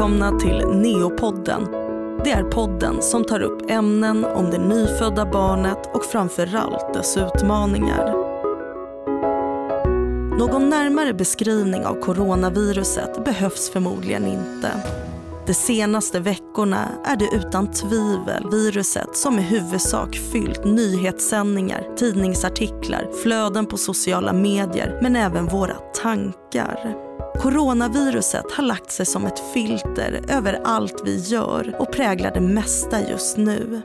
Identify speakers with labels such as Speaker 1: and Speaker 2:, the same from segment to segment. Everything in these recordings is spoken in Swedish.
Speaker 1: välkomna till Neopodden. Det är podden som tar upp ämnen om det nyfödda barnet och framförallt dess utmaningar. Någon närmare beskrivning av coronaviruset behövs förmodligen inte. De senaste veckorna är det utan tvivel viruset som i huvudsak fyllt nyhetssändningar, tidningsartiklar, flöden på sociala medier men även våra tankar. Coronaviruset har lagt sig som ett filter över allt vi gör och präglar det mesta just nu.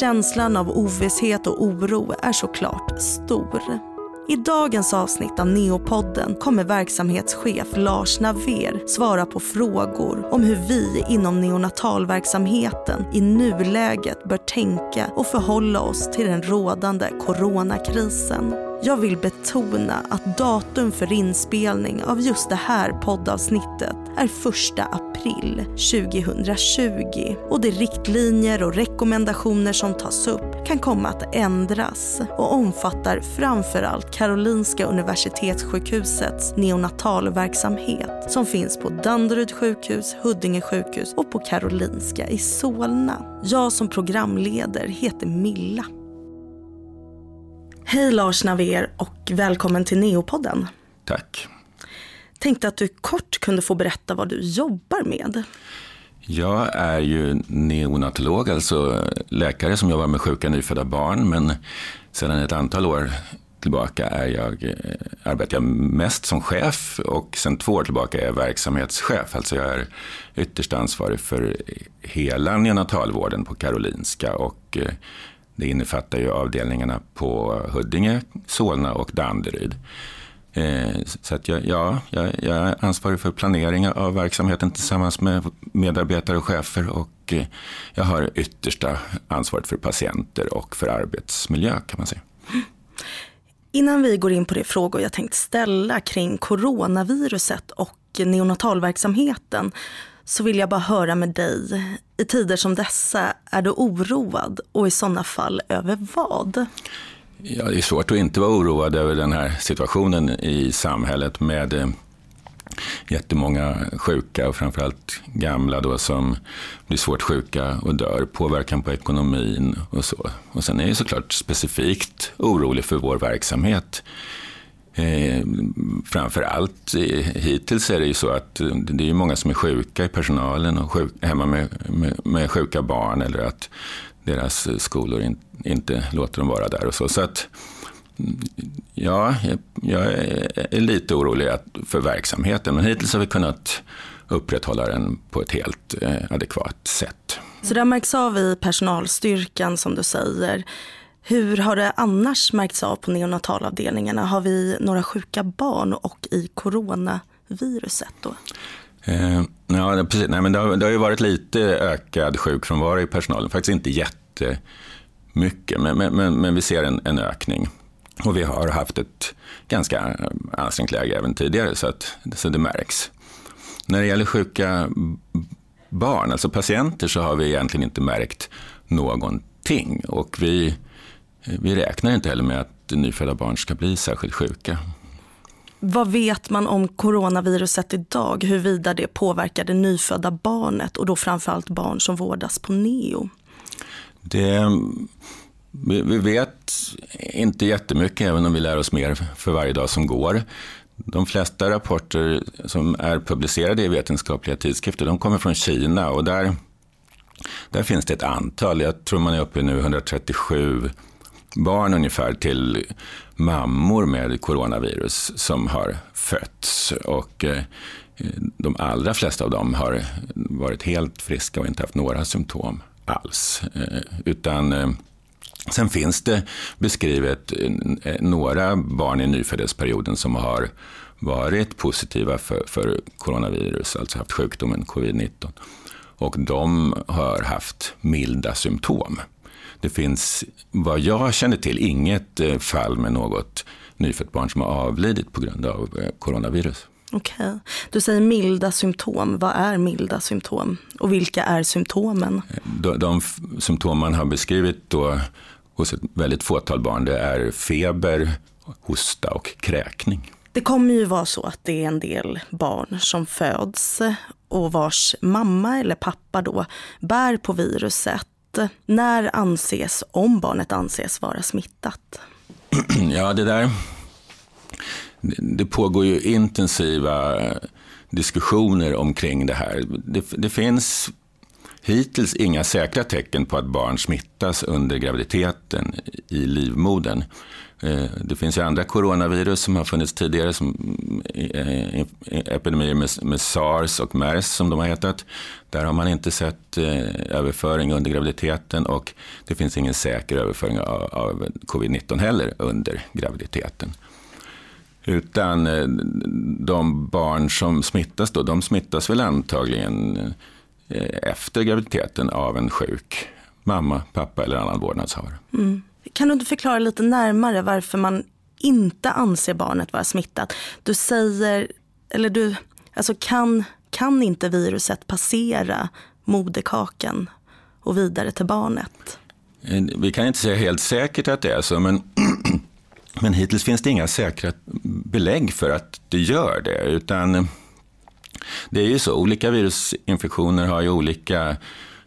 Speaker 1: Känslan av ovisshet och oro är såklart stor. I dagens avsnitt av Neopodden kommer verksamhetschef Lars Naver svara på frågor om hur vi inom neonatalverksamheten i nuläget bör tänka och förhålla oss till den rådande coronakrisen. Jag vill betona att datum för inspelning av just det här poddavsnittet är 1 april 2020 och de riktlinjer och rekommendationer som tas upp kan komma att ändras och omfattar framförallt Karolinska Universitetssjukhusets neonatalverksamhet som finns på Danderyd sjukhus, Huddinge sjukhus och på Karolinska i Solna. Jag som programleder heter Milla. Hej Lars Naver och välkommen till Neopodden.
Speaker 2: Tack.
Speaker 1: Tänkte att du kort kunde få berätta vad du jobbar med.
Speaker 2: Jag är ju neonatolog, alltså läkare som jobbar med sjuka nyfödda barn. Men sedan ett antal år tillbaka är jag, eh, arbetar jag mest som chef och sedan två år tillbaka är jag verksamhetschef. Alltså jag är ytterst ansvarig för hela neonatalvården på Karolinska och eh, det innefattar ju avdelningarna på Huddinge, Solna och Danderyd. Eh, så att jag, ja, jag, jag är ansvarig för planering av verksamheten tillsammans med medarbetare och chefer och eh, jag har yttersta ansvaret för patienter och för arbetsmiljö kan man säga.
Speaker 1: Innan vi går in på de frågor jag tänkt ställa kring coronaviruset och neonatalverksamheten så vill jag bara höra med dig. I tider som dessa, är du oroad och i sådana fall över vad?
Speaker 2: Ja, det är svårt att inte vara oroad över den här situationen i samhället med eh, jättemånga sjuka och framförallt gamla då som blir svårt sjuka och dör, påverkan på ekonomin och så. Och sen är jag såklart specifikt orolig för vår verksamhet. Eh, framför allt eh, hittills är det ju så att eh, det är många som är sjuka i personalen och sjuk, hemma med, med, med, sjuka barn eller att deras skolor in, inte låter dem vara där och så. Så att mm, ja, jag, jag är lite orolig för verksamheten men hittills har vi kunnat upprätthålla den på ett helt eh, adekvat sätt.
Speaker 1: Så det märks av i personalstyrkan som du säger. Hur har det annars märkts av på neonatalavdelningarna? Har vi några sjuka barn och i coronaviruset då?
Speaker 2: Eh, ja, precis. Nej, men det, har, det har ju varit lite ökad sjukfrånvaro i personalen. Faktiskt inte jättemycket, men, men, men, men vi ser en, en, ökning. Och vi har haft ett ganska eh, ansträngt läge även tidigare, så, att, så det märks. När det gäller sjuka barn, alltså patienter, så har vi egentligen inte märkt någonting. Och vi vi räknar inte heller med att nyfödda barn ska bli särskilt sjuka.
Speaker 1: Vad vet man om coronaviruset idag? Huruvida det påverkar det nyfödda barnet och då framförallt barn som vårdas på neo?
Speaker 2: Det, vi, vi vet inte jättemycket, även om vi lär oss mer för varje dag som går. De flesta rapporter som är publicerade i vetenskapliga tidskrifter de kommer från Kina och där, där finns det ett antal. Jag tror man är uppe i nu 137 barn ungefär till mammor med coronavirus som har fötts. Och eh, de allra flesta av dem har varit helt friska och inte haft några symptom alls. Eh, utan eh, sen finns det beskrivet några barn i nyföddhetsperioden som har varit positiva för, för coronavirus, alltså haft sjukdomen covid-19. Och de har haft milda symptom. Det finns, vad jag känner till, inget eh, fall med något nyfött barn som har avlidit på grund av eh, coronavirus.
Speaker 1: Okej. Okay. Du säger milda symptom. Vad är milda symptom? Och vilka är symptomen?
Speaker 2: De, de symptom man har beskrivit då hos ett väldigt fåtal barn det är feber, hosta och kräkning.
Speaker 1: Det kommer ju vara så att det är en del barn som föds och vars mamma eller pappa då bär på viruset. När anses, om barnet anses vara smittat?
Speaker 2: Ja, det där... Det pågår ju intensiva diskussioner omkring det här. Det, det finns hittills inga säkra tecken på att barn smittas under graviditeten i livmodern. Eh, det finns ju andra coronavirus som har funnits tidigare, som eh, eh, epidemier med, med, sars och mers som de har hetat. Där har man inte sett överföring under graviditeten och det finns ingen säker överföring av, av covid-19 heller under graviditeten. Utan de barn som smittas då, de smittas väl antagligen efter graviditeten av en sjuk mamma, pappa eller annan vårdnadshavare. Mm.
Speaker 1: Kan du inte förklara lite närmare varför man inte anser barnet vara smittat? Du säger, eller du, alltså kan, kan inte viruset passera moderkakan och vidare till barnet?
Speaker 2: Eh, vi kan inte säga helt säkert att det är så, men, men hittills finns det inga säkra belägg för att det gör det. Utan eh, det är ju så, olika virusinfektioner har ju olika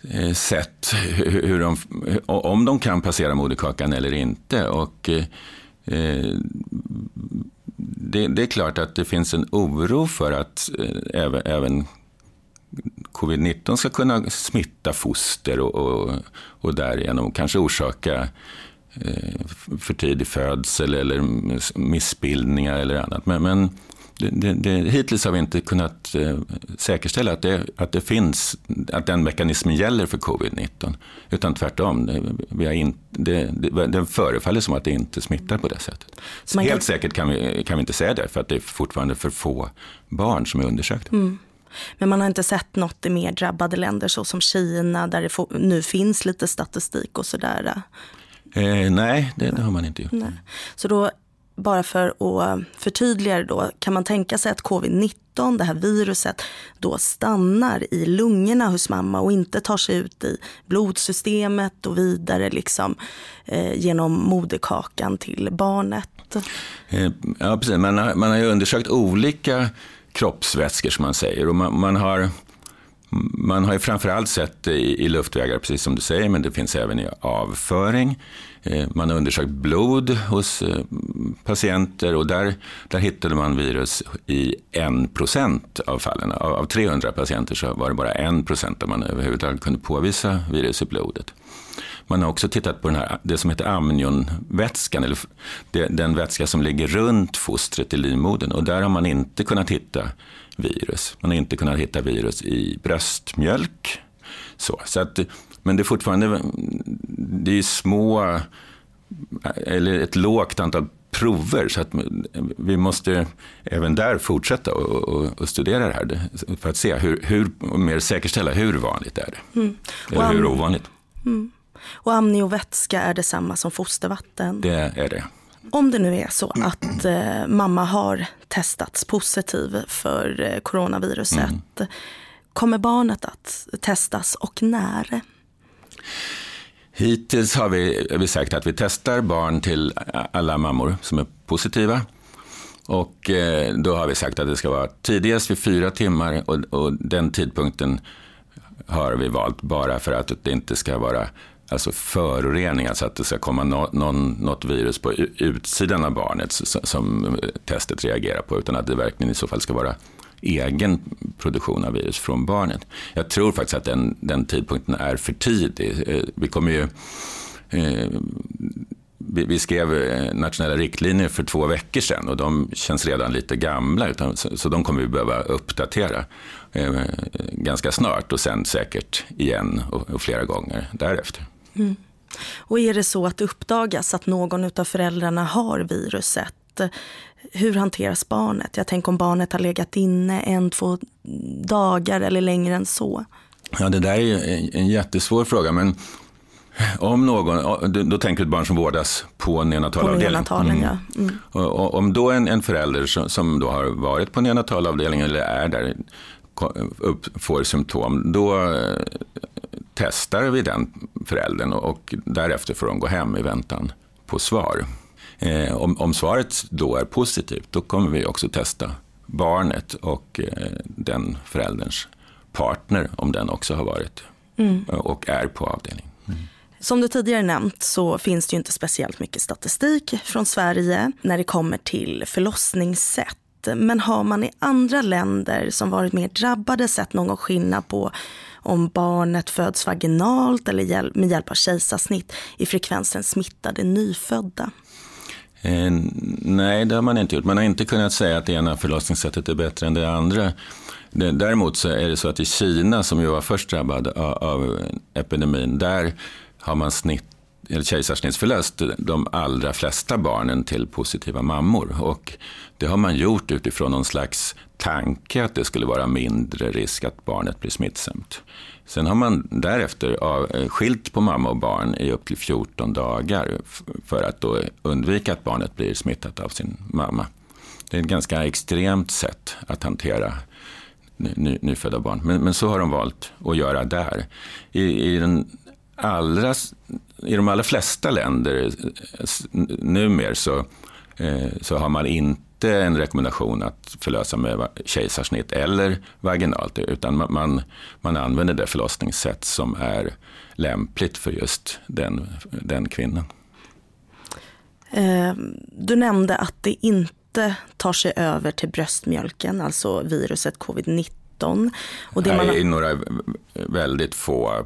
Speaker 2: Eh, sett hur de, om de kan passera moderkakan eller inte. Och, eh, det, det, är klart att det finns en oro för att eh, även, även covid-19 ska kunna smitta foster och, och, och därigenom kanske orsaka eh, för tidig födsel eller missbildningar eller annat. Men, men det, det, hittills har vi inte kunnat eh, säkerställa att det, att det finns, att den mekanismen gäller för covid-19. Utan tvärtom, det, vi har in, det, det, det förefaller som att det inte smittar på det sättet. Så Helt kan... säkert kan vi, kan vi inte säga det, för att det är fortfarande för få barn som är undersökta. Mm.
Speaker 1: Men man har inte sett något i mer drabbade länder såsom Kina där det nu finns lite statistik och sådär.
Speaker 2: Eh, nej, det, det, har man inte gjort. Nej.
Speaker 1: Så då bara för att förtydliga det då, kan man tänka sig att covid-19, det här viruset, då stannar i lungorna hos mamma och inte tar sig ut i blodsystemet och vidare liksom, eh, genom moderkakan till barnet?
Speaker 2: Eh, ja, precis. Man har, man har ju undersökt olika kroppsvätskor som man säger och man, man har man har ju framförallt sett det i, i luftvägar, precis som du säger, men det finns även i avföring. Eh, man har undersökt blod hos eh, patienter och där, där hittade man virus i 1% av fallen. Av 300 patienter så var det bara 1% där man överhuvudtaget kunde påvisa virus i blodet. Man har också tittat på den här, det som heter amnionvätskan, eller den vätska som ligger runt fostret i livmodern. Och där har man inte kunnat hitta virus. Man har inte kunnat hitta virus i bröstmjölk. Så, så att, men det är fortfarande det är små, eller ett lågt antal prover. Så att vi måste även där fortsätta och, och studera det här för att se hur, hur mer säkerställa hur vanligt är det. Mm. Eller hur ovanligt. Mm.
Speaker 1: Och amniovätska är detsamma som fostervatten?
Speaker 2: Det är det.
Speaker 1: Om det nu är så att eh, mamma har testats positiv för eh, coronaviruset, mm. kommer barnet att testas och när?
Speaker 2: Hittills har vi, vi sagt att vi testar barn till alla mammor som är positiva. Och eh, då har vi sagt att det ska vara tidigast vid fyra timmar och, och den tidpunkten har vi valt bara för att det inte ska vara alltså förorening, alltså att det ska komma no, någon, något virus på utsidan av barnet som testet reagerar på, utan att det verkligen i så fall ska vara egen produktion av virus från barnet. Jag tror faktiskt att den, den tidpunkten är för tidig. Eh, vi kommer ju eh, vi, skrev eh, nationella riktlinjer för två veckor sedan och de känns redan lite gamla. Utan, så, så de kommer vi behöva uppdatera eh, ganska snart och sen säkert igen och, och flera gånger därefter. Mm.
Speaker 1: Och är det så att det uppdagas att någon av föräldrarna har viruset, hur hanteras barnet? Jag tänker om barnet har legat inne en, två dagar eller längre än så.
Speaker 2: Ja, det där är ju en jättesvår fråga, men om någon, då tänker du ett barn som vårdas på neonatalavdelningen.
Speaker 1: neonatalen, mm. ja. Mm.
Speaker 2: Och, om då en, en förälder som, som, då har varit på neonatalavdelningen eller är där upp, får symptom, då eh, testar vi den föräldern och, och därefter får de gå hem i väntan på svar. Eh, om, om, svaret då är positivt, då kommer vi också testa barnet och eh, den förälderns partner om den också har varit mm. och är på avdelning. Mm.
Speaker 1: Som du tidigare nämnt så finns det ju inte speciellt mycket statistik från Sverige när det kommer till förlossningssätt. Men har man i andra länder som varit mer drabbade sett någon skillnad på om barnet föds vaginalt eller med hjälp av kejsarsnitt i frekvensen smittade nyfödda?
Speaker 2: Eh, nej, det har man inte gjort. Man har inte kunnat säga att det ena förlossningssättet är bättre än det andra. Däremot så är det så att i Kina, som ju var först drabbad av epidemin, där har man snitt eller kejsarsnittsförlöst de allra flesta barnen till positiva mammor. Och det har man gjort utifrån någon slags tanke att det skulle vara mindre risk att barnet blir smittsamt. Sen har man därefter eh, skilt på mamma och barn i upp till 14 dagar för att då undvika att barnet blir smittat av sin mamma. Det är ett ganska extremt sätt att hantera ny, nyfödda barn. Men, men, så har de valt att göra där. I, i, den allra, I de allra flesta länder eh, numera så, eh, så har man inte en rekommendation att förlösa med kejsarsnitt eller vaginalt, utan man, man, man använder det förlossningssätt som är lämpligt för just den, den kvinnan.
Speaker 1: Eh, du nämnde att det inte inte tar sig över till bröstmjölken, alltså viruset covid-19.
Speaker 2: Och det man har... I några väldigt få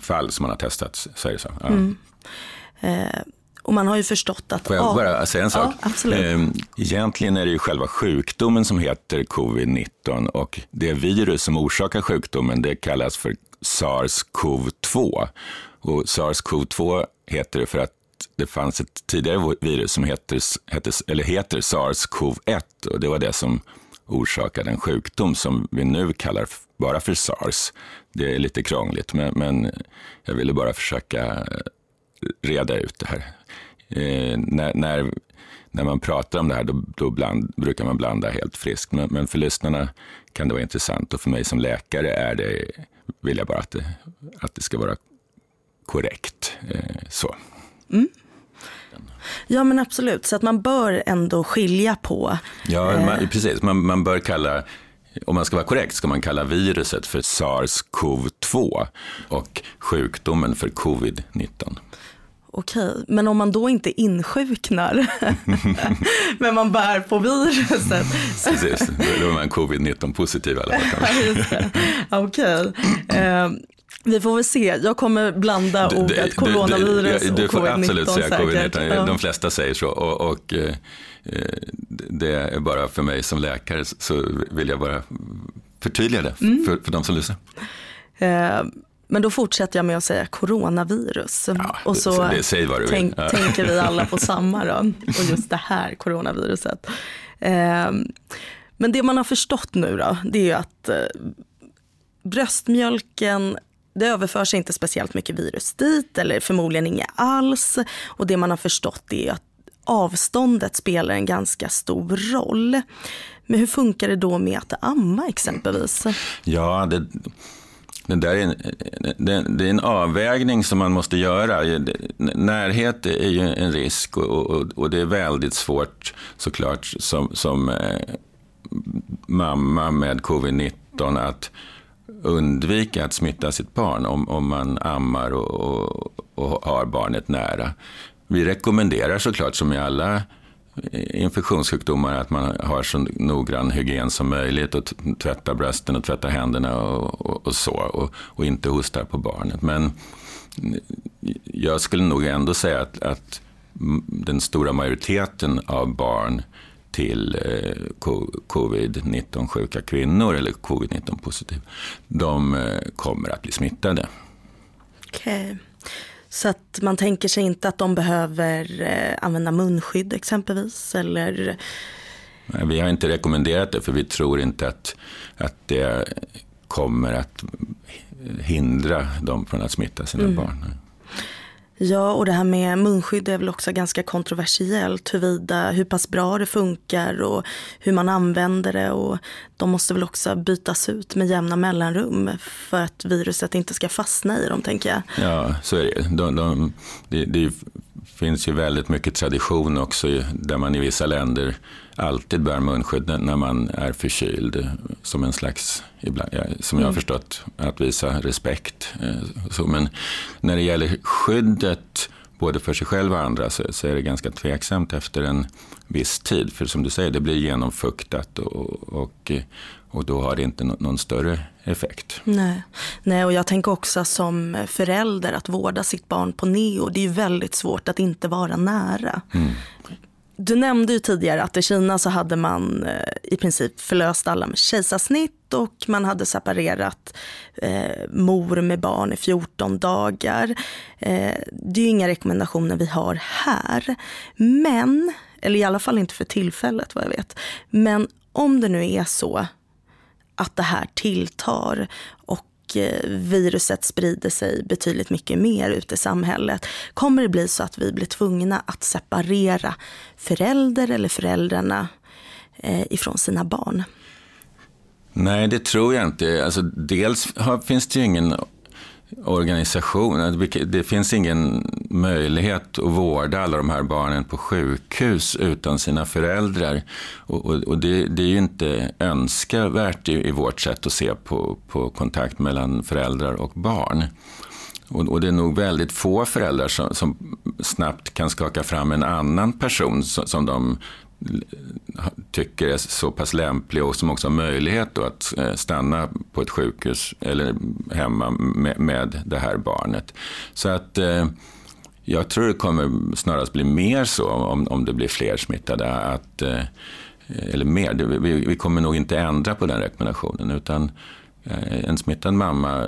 Speaker 2: fall som man har testat det så. Ja. Mm.
Speaker 1: Och man har ju förstått att...
Speaker 2: Får jag bara säga en sak?
Speaker 1: Ja, absolut.
Speaker 2: Ehm, egentligen är det ju själva sjukdomen som heter covid-19 och det virus som orsakar sjukdomen det kallas för sars-cov-2. Och sars-cov-2 heter det för att det fanns ett tidigare virus som heter, heter, eller heter sars-cov-1 och det var det som orsakade en sjukdom som vi nu kallar bara för sars. Det är lite krångligt, men, men jag ville bara försöka reda ut det här. Eh, när, när, när man pratar om det här då, då bland, brukar man blanda helt friskt, men, men, för lyssnarna kan det vara intressant och för mig som läkare är det, vill jag bara att det, att det ska vara korrekt. Eh, så. Mm.
Speaker 1: Ja men absolut, så att man bör ändå skilja på.
Speaker 2: Ja, man, eh, precis. Man, man bör kalla om man ska vara korrekt ska man kalla viruset för sars-cov-2 och sjukdomen för covid-19.
Speaker 1: Okej, men om man då inte insjuknar, men man bär på viruset.
Speaker 2: Precis, då är man covid-19 positiv i alla fall.
Speaker 1: Okej, eh, vi får väl se. Jag kommer blanda du, ordet coronavirus
Speaker 2: du, du, du, och covid-19 får absolut säga covid-19. De flesta säger så. Och, och eh, det är bara för mig som läkare så vill jag bara förtydliga det mm. för, för de som lyssnar.
Speaker 1: Eh, men då fortsätter jag med att säga coronavirus. Ja, och så
Speaker 2: det, säg vad du tänk,
Speaker 1: vill. tänker vi alla på samma då. Och just det här coronaviruset. Eh, men det man har förstått nu då, det är ju att eh, bröstmjölken det överförs inte speciellt mycket virus dit eller förmodligen inga alls. Och det man har förstått är att avståndet spelar en ganska stor roll. Men hur funkar det då med att amma exempelvis?
Speaker 2: Ja, det, det, där är en, det, det, är en avvägning som man måste göra. Närhet är ju en risk och, och, och det är väldigt svårt såklart som, som eh, mamma med covid-19 att undvika att smitta sitt barn om, om man ammar och, och, och har barnet nära. Vi rekommenderar såklart som i alla infektionssjukdomar att man har så noggrann hygien som möjligt och tvättar brösten och tvättar händerna och, och, och så och, och, inte hostar på barnet. Men eh, jag skulle nog ändå säga att, att den stora majoriteten av barn till eh, covid-19 sjuka kvinnor eller covid-19 positiv, de eh, kommer att bli smittade.
Speaker 1: Okay. Så att man tänker sig inte att de behöver eh, använda munskydd exempelvis? Eller...
Speaker 2: Nej, vi har inte rekommenderat det för vi tror inte att, att det kommer att hindra dem från att smitta sina mm. barn.
Speaker 1: Ja, och det här med munskydd är väl också ganska kontroversiellt Hurvida, hur pass bra det funkar och hur man använder det och de måste väl också bytas ut med jämna mellanrum för att viruset inte ska fastna i dem tänker jag.
Speaker 2: Ja, så är det. De, de, det, det är finns ju väldigt mycket tradition också där man i vissa länder alltid bär munskydd när man är förkyld. Som en slags, som jag har mm. förstått, att visa respekt. Så, men när det gäller skyddet både för sig själv och andra så, så, är det ganska tveksamt efter en viss tid. För som du säger, det blir genomfuktat och, och, och då har det inte någon större effekt.
Speaker 1: Nej. Nej, och jag tänker också som förälder att vårda sitt barn på neo, det är ju väldigt svårt att inte vara nära. Mm. Du nämnde ju tidigare att i Kina så hade man eh, i princip förlöst alla med kejsarsnitt och man hade separerat eh, mor med barn i 14 dagar. Eh, det är ju inga rekommendationer vi har här. Men, eller i alla fall inte för tillfället vad jag vet. Men om det nu är så att det här tilltar och eh, viruset sprider sig betydligt mycket mer ute i samhället kommer det bli så att vi blir tvungna att separera förälder eller föräldrarna eh, ifrån sina barn?
Speaker 2: Nej, det tror jag inte. Alltså, dels finns det ju ingen organisation. Alltså, det finns ingen möjlighet att vårda alla de här barnen på sjukhus utan sina föräldrar. Och, och, och det, det, är ju inte önskvärt i, i, vårt sätt att se på, på kontakt mellan föräldrar och barn. Och, och det är nog väldigt få föräldrar som, som, snabbt kan skaka fram en annan person som, som de tycker är så pass lämplig och som också har möjlighet att eh, stanna på ett sjukhus eller hemma med, det här barnet. Så att eh, jag tror det kommer snarast bli mer så om, om det blir fler smittade. Att, eh, eller mer, vi, vi kommer nog inte ändra på den rekommendationen utan en smittad mamma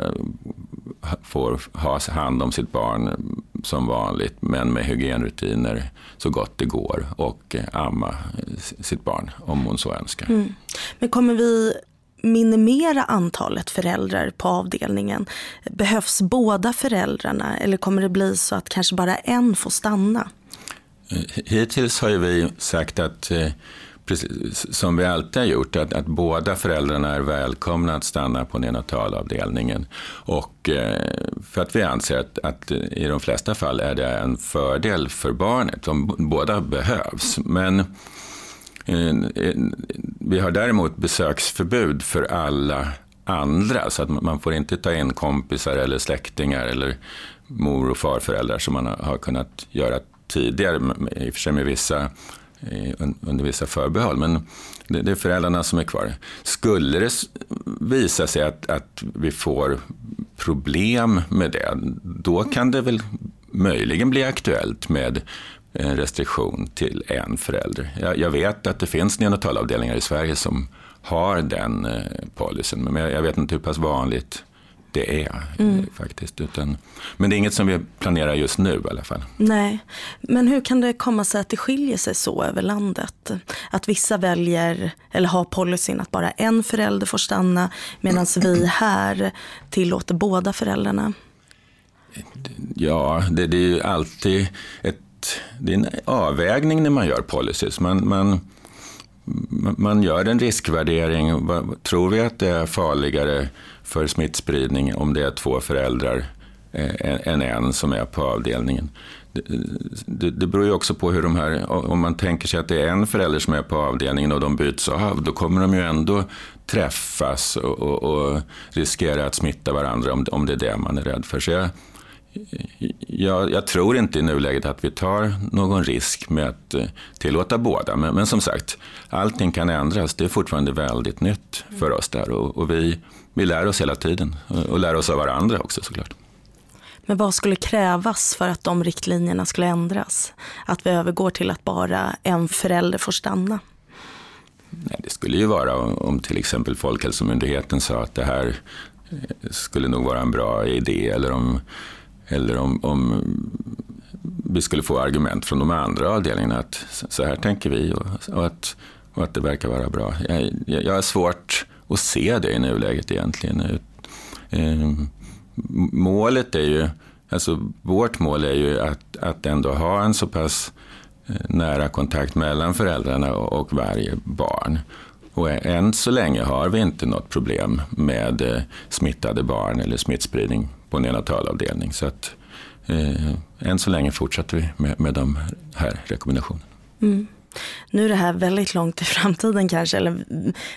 Speaker 2: får ha hand om sitt barn som vanligt men med hygienrutiner så gott det går och eh, amma sitt barn om hon så önskar. Mm.
Speaker 1: Men kommer vi minimera antalet föräldrar på avdelningen? Behövs båda föräldrarna eller kommer det bli så att kanske bara en får stanna?
Speaker 2: Eh, hittills har vi sagt att eh, precis, som vi alltid har gjort, att, att båda föräldrarna är välkomna att stanna på neonatalavdelningen. Och eh, för att vi anser att, att, i de flesta fall är det en fördel för barnet, om båda behövs. Men eh, eh, vi har däremot besöksförbud för alla andra, så att man får inte ta in kompisar eller släktingar eller mor och farföräldrar som man har kunnat göra tidigare, i och för sig med vissa Eh, under vissa förbehåll. Men det, är föräldrarna som är kvar. Skulle det visa sig att, att vi får problem med det, då kan det väl möjligen bli aktuellt med en restriktion till en förälder. Jag, jag vet att det finns neonatalavdelningar i Sverige som har den eh, policyn, men jag, jag vet inte hur pass vanligt det är mm. faktiskt. Utan, men det är inget som vi planerar just nu i alla fall.
Speaker 1: Nej, men hur kan det komma sig att det skiljer sig så över landet? Att vissa väljer, eller har policyn att bara en förälder får stanna medan vi här tillåter båda föräldrarna?
Speaker 2: Ja, det, det är ju alltid ett, det är en avvägning när man gör policies. Man, man, man gör en riskvärdering. Tror vi att det är farligare för smittspridning om det är två föräldrar eh, än en som är på avdelningen. Det, det, det beror ju också på hur de här, om man tänker sig att det är en förälder som är på avdelningen och de byts av, då kommer de ju ändå träffas och, och, och riskera att smitta varandra om, om det är det man är rädd för. Så jag, jag, jag, tror inte i nuläget att vi tar någon risk med att eh, tillåta båda. Men, men, som sagt, allting kan ändras. Det är fortfarande väldigt nytt för oss där och, och vi vi lär oss hela tiden och lär oss av varandra också såklart.
Speaker 1: Men vad skulle krävas för att de riktlinjerna skulle ändras? Att vi övergår till att bara en förälder får stanna?
Speaker 2: Nej, det skulle ju vara om till exempel Folkhälsomyndigheten sa att det här eh, skulle nog vara en bra idé eller om, eller om, om vi skulle få argument från de andra avdelningarna att så här tänker vi och, och att, och att det verkar vara bra. Jag, jag har svårt att se det i nuläget egentligen. Eh, målet är ju, alltså vårt mål är ju att, att ändå ha en så pass eh, nära kontakt mellan föräldrarna och varje barn. Och än så länge har vi inte något problem med eh, smittade barn eller smittspridning på neonatalavdelning. Så att eh, än så länge fortsätter vi med, med de här rekommendationerna. Mm.
Speaker 1: Nu är det här väldigt långt i framtiden kanske, eller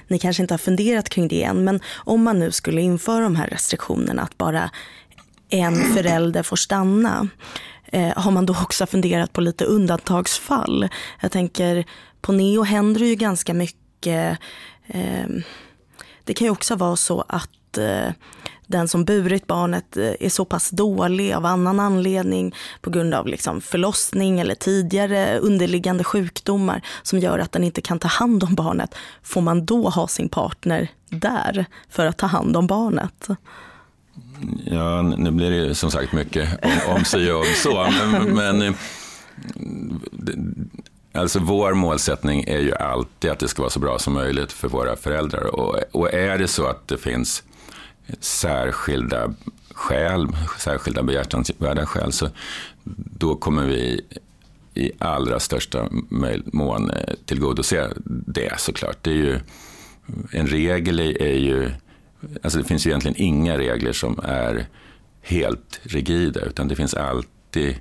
Speaker 1: ni kanske inte har funderat kring det än, men om man nu skulle införa de här restriktionerna att bara en förälder får stanna, eh, har man då också funderat på lite undantagsfall? Jag tänker, på Neo händer det ju ganska mycket. Eh, det kan ju också vara så att Eh, den som burit barnet eh, är så pass dålig av annan anledning på grund av liksom förlossning eller tidigare underliggande sjukdomar som gör att den inte kan ta hand om barnet. Får man då ha sin partner där för att ta hand om barnet?
Speaker 2: Ja, nu blir det som sagt mycket om, om si och om så. Men, men eh, Alltså vår målsättning är ju alltid att det ska vara så bra som möjligt för våra föräldrar. Och, och är det så att det finns särskilda skäl, särskilda behjärtansvärda skäl, så då kommer vi i allra största mån eh, tillgodose det såklart. Det är ju, en regel är ju, alltså det finns ju egentligen inga regler som är helt rigida, utan det finns alltid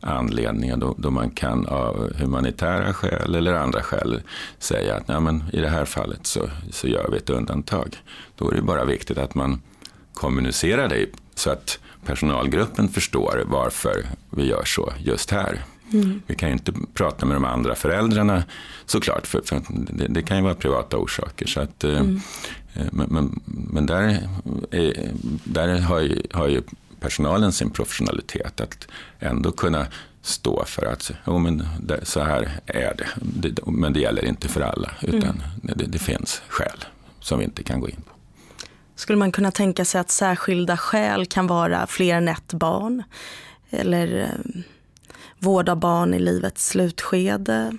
Speaker 2: anledningar då, då, man kan av humanitära skäl eller andra skäl säga att nej, men i det här fallet så, så gör vi ett undantag. Då är det bara viktigt att man kommunicerar det så att personalgruppen förstår varför vi gör så just här. Mm. Vi kan ju inte prata med de andra föräldrarna såklart, för, för det, det, kan ju vara privata orsaker. Så att, eh, mm. Men, men, men, där, är, där har, ju, har ju personalen sin professionalitet att ändå kunna stå för att oh, men det, så här är det. det. Men det gäller inte för alla, utan mm. det, det finns skäl som vi inte kan gå in på.
Speaker 1: Skulle man kunna tänka sig att särskilda skäl kan vara fler än ett barn? Eller eh, vård av barn i livets slutskede?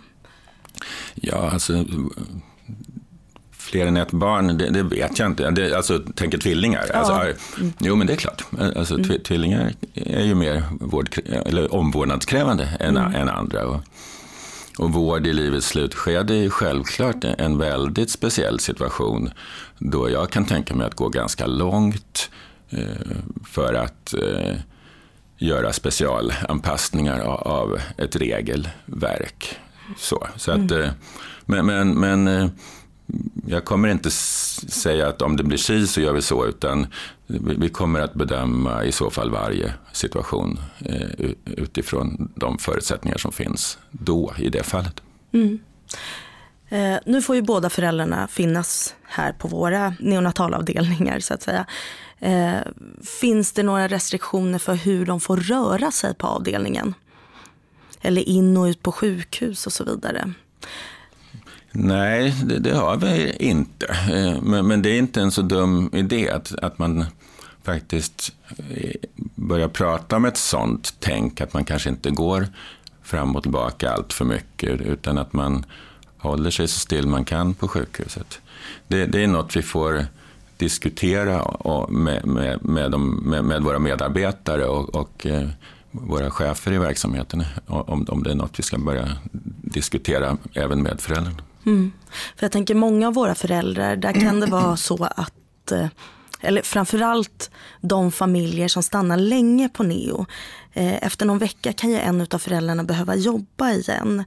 Speaker 2: Ja, alltså fler än ett barn, det, det vet jag inte. Det, alltså, tänker tvillingar. Ja. Alltså. Jo, men det är klart. Alltså, mm. Tvillingar är ju mer vård, eller omvårdnadskrävande än, mm. än andra. Och, och vård i livets slutskede är självklart en väldigt speciell situation då jag kan tänka mig att gå ganska långt eh, för att eh, göra specialanpassningar av ett regelverk. Så, så att, mm. Eh, men, men, men eh, jag kommer inte säga att om det blir si så gör vi så, utan vi kommer att bedöma i så fall varje situation eh, utifrån de förutsättningar som finns då i det fallet. Mm.
Speaker 1: Eh, nu får ju båda föräldrarna finnas här på våra neonatalavdelningar så att säga. Eh, finns det några restriktioner för hur de får röra sig på avdelningen? Eller in och ut på sjukhus och så vidare.
Speaker 2: Nej, det, det, har vi inte. Eh, men, men, det är inte en så dum idé att, att man faktiskt eh, börjar prata om ett sånt tänk, att man kanske inte går fram och tillbaka allt för mycket, utan att man håller sig så still man kan på sjukhuset. Det, det är något vi får diskutera med, med, med, de, med våra medarbetare och, och eh, våra chefer i verksamheten, om, om det är något vi ska börja diskutera även med föräldrarna. Mm.
Speaker 1: För jag tänker många av våra föräldrar, där kan det vara så att eh, eller framförallt de familjer som stannar länge på neo. Eh, efter någon vecka kan ju en av föräldrarna behöva jobba igen.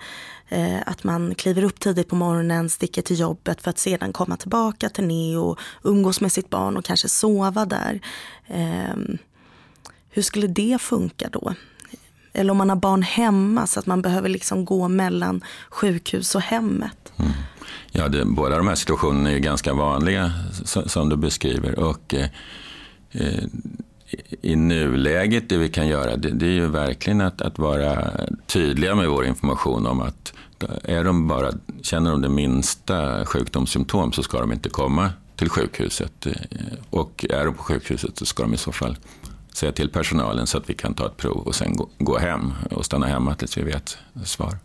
Speaker 1: Eh, att man kliver upp tidigt på morgonen, sticker till jobbet för att sedan komma tillbaka till neo, umgås med sitt barn och kanske sova där. Ehm, hur skulle det funka då? Eller om man har barn hemma så att man behöver liksom gå mellan sjukhus och hemmet. Mm.
Speaker 2: Ja, det, båda de här situationerna är ganska vanliga som du beskriver. Och, eh, eh i nuläget, det vi kan göra, det, det är ju verkligen att, att, vara tydliga med vår information om att är de bara, känner de det minsta sjukdomssymptom så ska de inte komma till sjukhuset. Eh, och är de på sjukhuset så ska de i så fall säga till personalen så att vi kan ta ett prov och sen gå, gå hem och stanna hemma tills vi vet svar.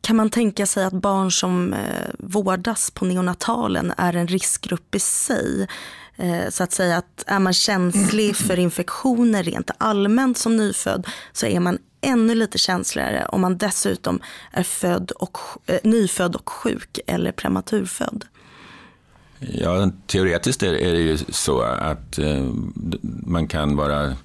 Speaker 1: Kan man tänka sig att barn som eh, vårdas på neonatalen är en riskgrupp i sig? Eh, så att säga att är man känslig för infektioner rent allmänt som nyfödd så är man ännu lite känsligare om man dessutom är född och, eh, nyfödd och sjuk eller prematurfödd.
Speaker 2: Ja, teoretiskt är, det ju så att eh, man kan vara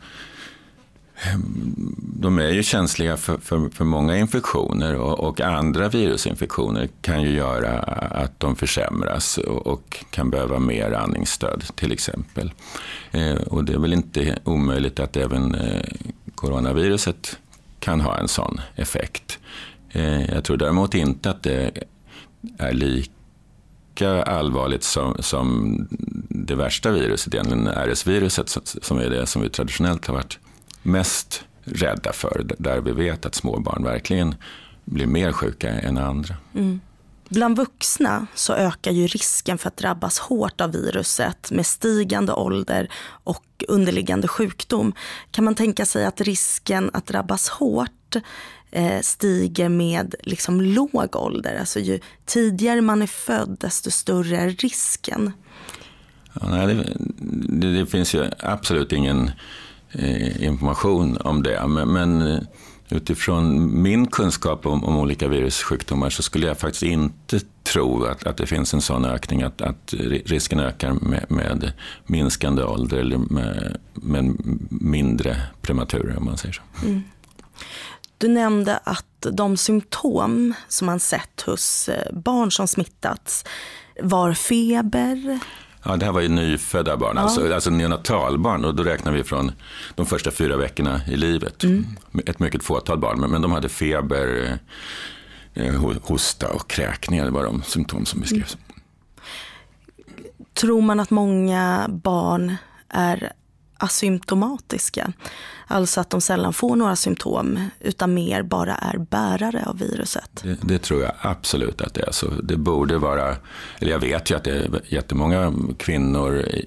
Speaker 2: de är ju känsliga för, för, för många infektioner och, och, andra virusinfektioner kan ju göra att de försämras och, och kan behöva mer andningsstöd till exempel. Eh, och det är väl inte omöjligt att även eh, coronaviruset kan ha en sån effekt. Eh, jag tror däremot inte att det är lika allvarligt som, som det värsta viruset, egentligen RS-viruset, som är det som vi traditionellt har varit mest rädda för. Där vi vet att små barn verkligen blir mer sjuka än andra. Mm.
Speaker 1: Bland vuxna så ökar ju risken för att drabbas hårt av viruset med stigande ålder och underliggande sjukdom. Kan man tänka sig att risken att drabbas hårt stiger med liksom låg ålder? Alltså ju tidigare man är född desto större är risken.
Speaker 2: Ja, nej, det, det, det finns ju absolut ingen Eh, information om det. Men, men eh, utifrån min kunskap om, om, olika virussjukdomar så skulle jag faktiskt inte tro att, att det finns en sån ökning, att, att risken ökar med, med minskande ålder eller med, med mindre prematurer om man säger så. Mm.
Speaker 1: Du nämnde att de symptom som man sett hos eh, barn som smittats var feber,
Speaker 2: Ja, det här var ju nyfödda barn, ja. alltså, alltså neonatalbarn. Och då räknar vi från de första fyra veckorna i livet. Mm. Ett mycket fåtal barn, men, men de hade feber, eh, hosta och kräkningar. Det var de symptom som beskrevs. Mm.
Speaker 1: Tror man att många barn är asymptomatiska. Alltså att de sällan får några symptom utan mer bara är bärare av viruset.
Speaker 2: Det, det, tror jag absolut att det är så. Det borde vara, eller jag vet ju att det är jättemånga kvinnor i,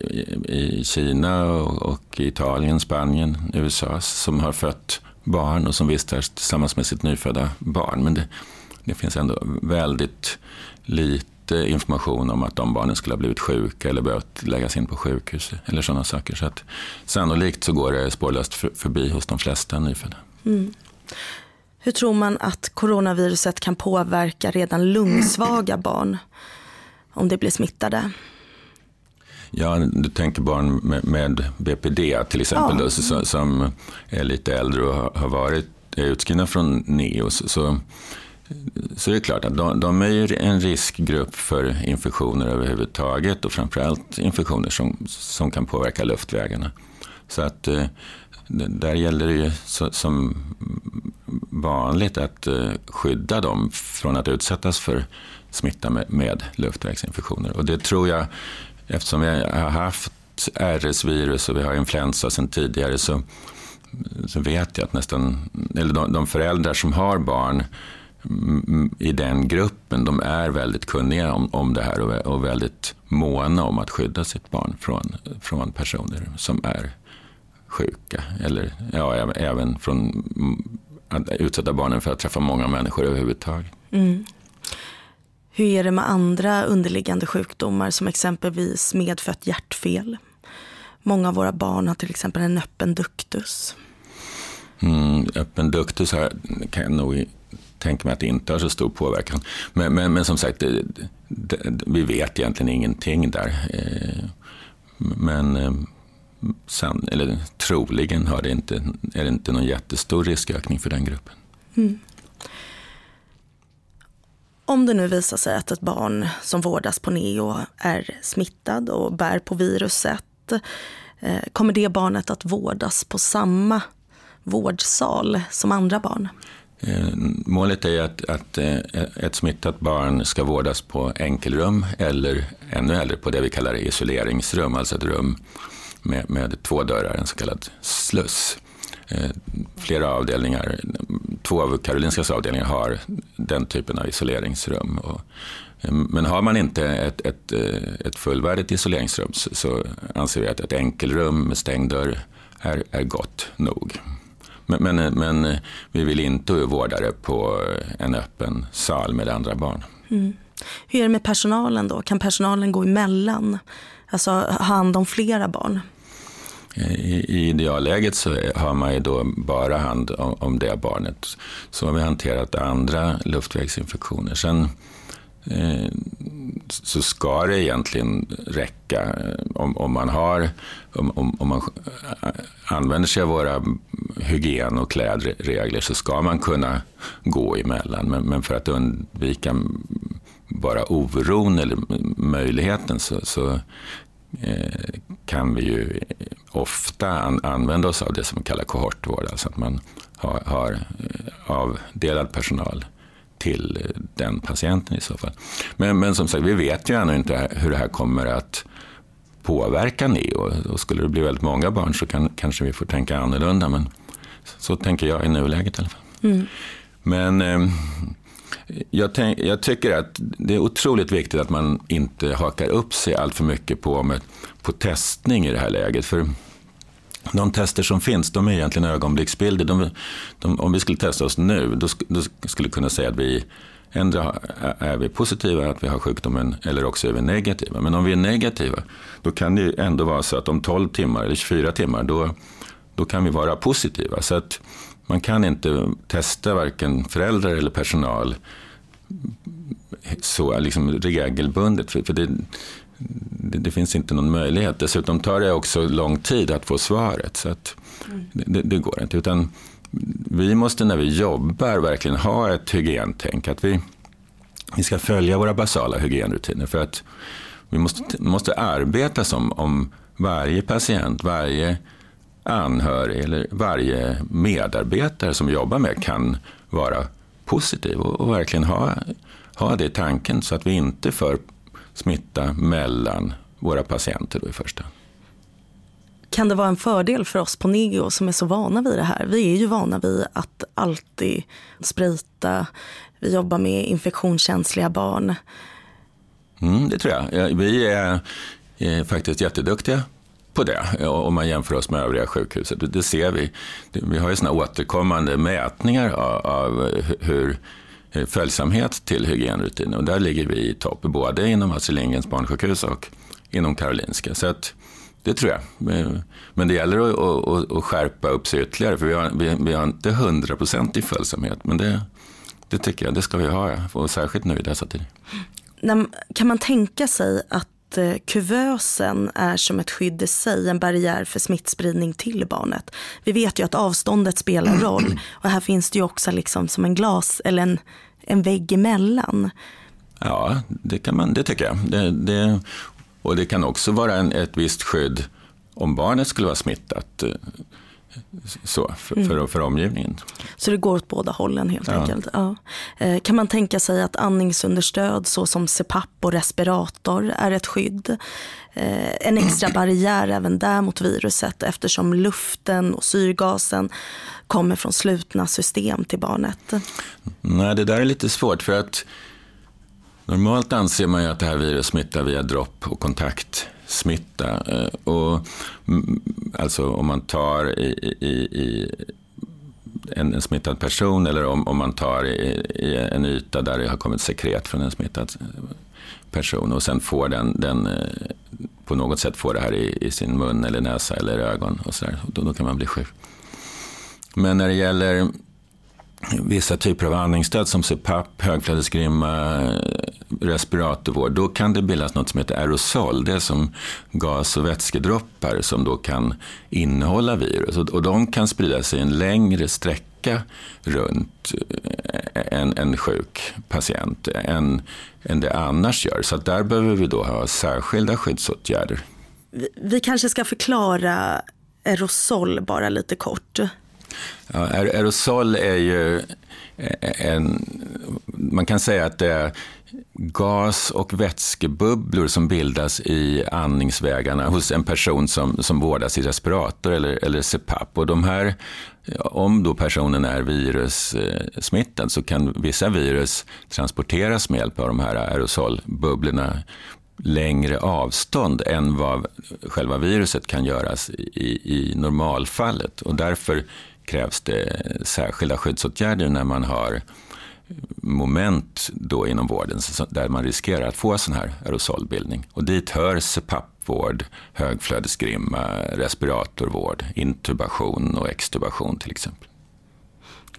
Speaker 2: i Kina och, och Italien, Spanien, USA som har fött barn och som vistas tillsammans med sitt nyfödda barn. Men det, det finns ändå väldigt lite information om att de barnen skulle ha blivit sjuka eller behövt läggas in på sjukhus eller sådana saker. Så att sannolikt så går det spårlöst förbi hos de flesta nyfödda. Mm.
Speaker 1: Hur tror man att coronaviruset kan påverka redan lungsvaga barn om de blir smittade?
Speaker 2: Ja, du tänker barn med, med BPD till exempel, ja. då, som, som är lite äldre och har varit utskrivna från NEOS. Så så det är klart att de, de är en riskgrupp för infektioner överhuvudtaget och framförallt infektioner som, som kan påverka luftvägarna. Så att eh, där gäller det ju så, som vanligt att eh, skydda dem från att utsättas för smitta med, med luftvägsinfektioner. Och det tror jag, eftersom vi har haft RS-virus och vi har influensa sedan tidigare så, så vet jag att nästan, eller de, de föräldrar som har barn i den gruppen, de är väldigt kunniga om, om det här och, och väldigt måna om att skydda sitt barn från, från personer som är sjuka. Eller ja, även från att utsätta barnen för att träffa många människor överhuvudtaget. Mm.
Speaker 1: Hur är det med andra underliggande sjukdomar som exempelvis medfött hjärtfel? Många av våra barn har till exempel en öppen duktus.
Speaker 2: Mm, öppen duktus här kan jag nog tänker mig att det inte har så stor påverkan. Men, men, men som sagt, det, det, vi vet egentligen ingenting där. Eh, men eh, san, eller, troligen har det inte, är det inte någon jättestor riskökning för den gruppen. Mm.
Speaker 1: Om det nu visar sig att ett barn som vårdas på NEO är smittad och bär på viruset, eh, kommer det barnet att vårdas på samma vårdsal som andra barn?
Speaker 2: Eh, målet är att, att eh, ett smittat barn ska vårdas på enkelrum eller ännu hellre på det vi kallar isoleringsrum, alltså ett rum med, med två dörrar, en så kallad sluss. Eh, flera avdelningar, två av Karolinskas avdelningar har den typen av isoleringsrum. men har man inte ett, ett, ett fullvärdigt isoleringsrum så, så anser vi att ett enkelrum med stängd dörr är, är gott nog. Men, men, men vi vill inte vårda det på en öppen sal med andra barn. Mm.
Speaker 1: Hur är det med personalen då? Kan personalen gå emellan? Alltså ha hand om flera barn?
Speaker 2: I, I idealläget så har man ju då bara hand om, om det barnet. Så har vi hanterat andra luftvägsinfektioner. Sen eh, så ska det egentligen räcka. Om, om man har om, om, man använder sig av våra hygien och klädregler så ska man kunna gå emellan. Men, men för att undvika bara oron eller möjligheten så, så eh, kan vi ju ofta an, använda oss av det som kallas kallar kohortvård, alltså att man har, har eh, avdelad personal till den patienten i så fall. Men, men som sagt, vi vet ju ännu inte hur det här kommer att påverka Neo. Och skulle det bli väldigt många barn så kan, kanske vi får tänka annorlunda. Men så tänker jag i nuläget i alla fall. Mm. Men eh, jag, tänk, jag, tycker att det är otroligt viktigt att man inte hakar upp sig allt för mycket på, med, på testning i det här läget. För de tester som finns, de är egentligen ögonblicksbilder. De, de, om vi skulle testa oss nu, då, då skulle vi kunna säga att vi ändra är vi positiva att vi har sjukdomen eller också är vi negativa. Men om vi är negativa, då kan det ändå vara så att om 12 timmar eller 24 timmar, då, då kan vi vara positiva. Så att man kan inte testa varken föräldrar eller personal så liksom regelbundet. För, för det, det, det, finns inte någon möjlighet. Dessutom tar det också lång tid att få svaret. Så att mm. det, det, går inte. Utan vi måste när vi jobbar verkligen ha ett hygientänk. Att vi, vi ska följa våra basala hygienrutiner. För att vi måste, måste arbeta som om varje patient, varje anhörig eller varje medarbetare som jobbar med kan vara positiv och, och verkligen ha, ha det i tanken så att vi inte för smitta mellan våra patienter då i första hand.
Speaker 1: Kan det vara en fördel för oss på Neo som är så vana vid det här? Vi är ju vana vid att alltid sprita. Vi jobbar med infektionskänsliga barn.
Speaker 2: Mm, det tror jag. Vi är, är faktiskt jätteduktiga på det om man jämför oss med övriga sjukhuset. Det ser vi. Vi har ju såna återkommande mätningar av hur följsamhet till hygienrutiner och där ligger vi i topp, både inom Astrid Lindgrens barnsjukhus och inom Karolinska. Så att, det tror jag. Men det gäller att, att, att skärpa upp sig ytterligare, för vi har, vi, vi har inte hundraprocentig följsamhet. Men det, det tycker jag, det ska vi ha, och särskilt nu i dessa tider.
Speaker 1: Kan man tänka sig att eh, kuvösen är som ett skydd i sig, en barriär för smittspridning till barnet. Vi vet ju att avståndet spelar roll och här finns det ju också liksom som en glas eller en, en vägg emellan.
Speaker 2: Ja, det, kan man, det tycker jag. Det, det, och det kan också vara en, ett visst skydd om barnet skulle vara smittat eh, så, för, mm. för, för, omgivningen.
Speaker 1: Så det går åt båda hållen helt ja. enkelt. Ja. Eh, kan man tänka sig att andningsunderstöd såsom CPAP och respirator är ett skydd? Eh, en extra barriär även där mot viruset eftersom luften och syrgasen kommer från slutna system till barnet.
Speaker 2: Nej, det där är lite svårt för att Normalt anser man ju att det här virus smittar via dropp och kontaktsmitta. Eh, och, alltså om man tar i, i, i en, en, smittad person eller om, om man tar i, i, en yta där det har kommit sekret från en smittad person och sen får den, den eh, på något sätt får det här i, i sin mun eller näsa eller ögon och så där, då, då kan man bli sjuk. Men när det gäller vissa typer av andningsstöd som CPAP, högflödesgrimma, respiratorvård, då kan det bildas något som heter aerosol. Det är som gas och vätskedroppar som då kan innehålla virus. Och de kan sprida sig en längre sträcka runt eh, en, en sjuk patient än, än det annars gör. Så där behöver vi då ha särskilda skyddsåtgärder.
Speaker 1: Vi, vi kanske ska förklara aerosol bara lite kort.
Speaker 2: Ja, aerosol är ju en, man kan säga att det är gas och vätskebubblor som bildas i andningsvägarna hos en person som, som vårdas i respirator eller, eller CPAP. Och de här, om då personen är virussmittad så kan vissa virus transporteras med hjälp av de här aerosolbubblorna längre avstånd än vad själva viruset kan göras i, i normalfallet. Och därför krävs det särskilda skyddsåtgärder när man har moment då inom vården där man riskerar att få sån här aerosolbildning. Och dit hör CPAP-vård, högflödesgrimma, respiratorvård, intubation och extubation till exempel.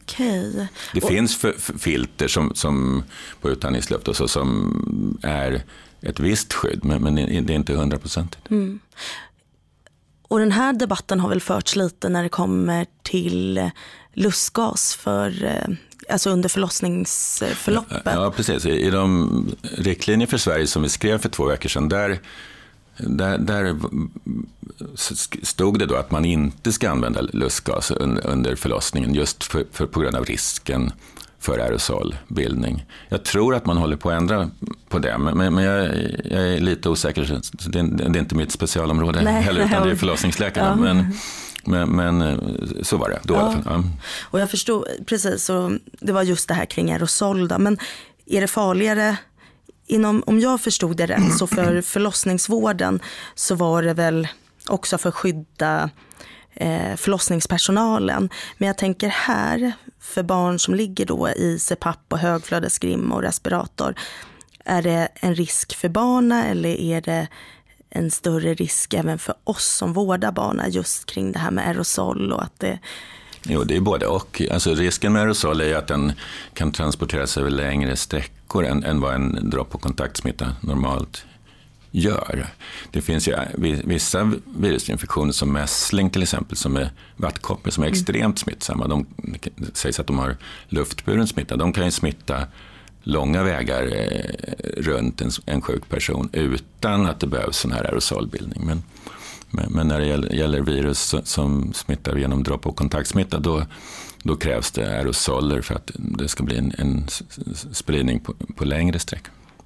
Speaker 1: Okay.
Speaker 2: Det och... finns filter som, som på utandningsluft och så, som är ett visst skydd, men, men det är inte hundraprocentigt. Mm.
Speaker 1: Och den här debatten har väl förts lite när det kommer till lustgas för, eh, alltså under förlossningsförloppet.
Speaker 2: Ja, precis. I de riktlinjer för Sverige som vi skrev för två veckor sedan, där, där, där stod det då att man inte ska använda lustgas under förlossningen just för, för, på grund av risken för aerosolbildning. Jag tror att man håller på att ändra på det, men, men jag, jag, är lite osäker. Det, det, är inte mitt specialområde Nej. heller, utan det är förlossningsläkarna. Ja. Men, men, men, eh, så var det då ja. i alla fall. Ja.
Speaker 1: Och jag förstod, precis, och det var just det här kring aerosol. Då. Men är det farligare Inom, om jag förstod det rätt, så för förlossningsvården så var det väl också för att skydda eh, förlossningspersonalen. Men jag tänker här, för barn som ligger då i CPAP och högflödesgrim och respirator, är det en risk för barnen eller är det en större risk även för oss som vårdar barnen just kring det här med aerosol och att det
Speaker 2: Jo, det är både och. Alltså, risken med aerosol är att den kan transporteras över längre sträckor än, än vad en dropp och kontaktsmitta normalt gör. Det finns ju vissa virusinfektioner som mässling till exempel, som är vattkoppor, som är mm. extremt smittsamma. De det sägs att de har luftburen smitta. De kan ju smitta långa vägar eh, runt en, en sjuk person utan att det behövs sån här aerosolbildning. Men, men, men när det gäller, gäller virus som smittar genom dropp och kontaktsmitta då, då krävs det aerosoler för att det ska bli en, en spridning på, på längre sträck.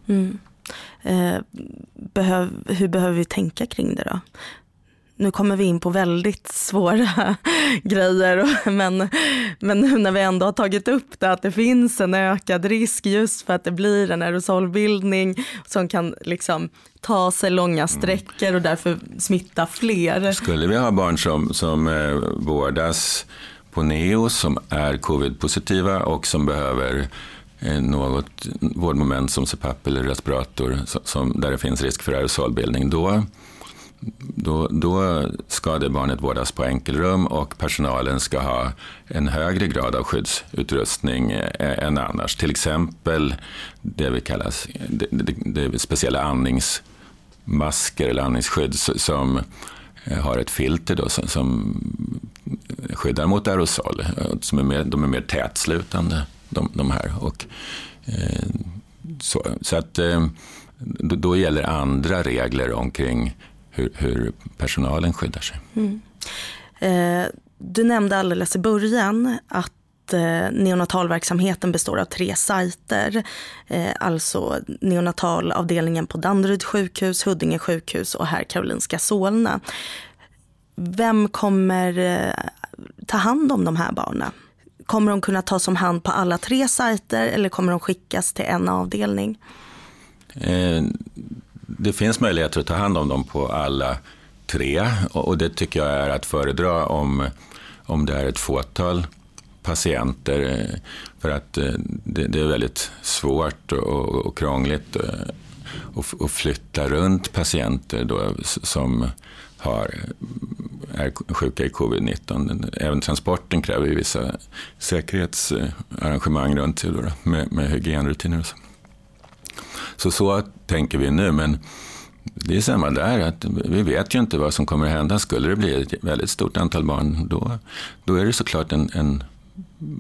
Speaker 2: Mm.
Speaker 1: Eh, behöv, hur behöver vi tänka kring det då? Nu kommer vi in på väldigt svåra grejer men, men nu när vi ändå har tagit upp det att det finns en ökad risk just för att det blir en aerosolbildning som kan liksom ta sig långa mm. sträckor och därför smitta fler.
Speaker 2: Skulle vi ha barn som, som eh, vårdas på neo som är covid-positiva och som behöver Eh, något vårdmoment som CPAP eller respirator som, där det finns risk för aerosolbildning, då, då, då ska det barnet vårdas på enkelrum och personalen ska ha en högre grad av skyddsutrustning eh, än annars. Till exempel det vi kallar det, det, det speciella andningsmasker eller andningsskydd som eh, har ett filter då, som, som skyddar mot aerosol. Eh, som är mer, de är mer tätslutande de, de här. Och, eh, så, så att eh, då, då, gäller andra regler omkring hur, hur personalen skyddar sig. Mm.
Speaker 1: Eh, du nämnde alldeles i början att eh, neonatalverksamheten består av tre sajter. Eh, alltså neonatalavdelningen på Danderyds sjukhus, Huddinge sjukhus och här Karolinska Solna. Vem kommer eh, ta hand om de här barnen? Kommer de kunna tas om hand på alla tre sajter eller kommer de skickas till en avdelning?
Speaker 2: Det finns möjligheter att ta hand om dem på alla tre och det tycker jag är att föredra om, om det är ett fåtal patienter. För att eh, det, det är väldigt svårt och, och krångligt eh, att flytta runt patienter då, som har är sjuka i covid-19. Även transporten kräver ju vissa säkerhetsarrangemang runt sig då, med, med hygienrutiner och så. Så så tänker vi nu, men det är samma där, att vi vet ju inte vad som kommer att hända. Skulle det bli ett väldigt stort antal barn, då, då är det såklart en, en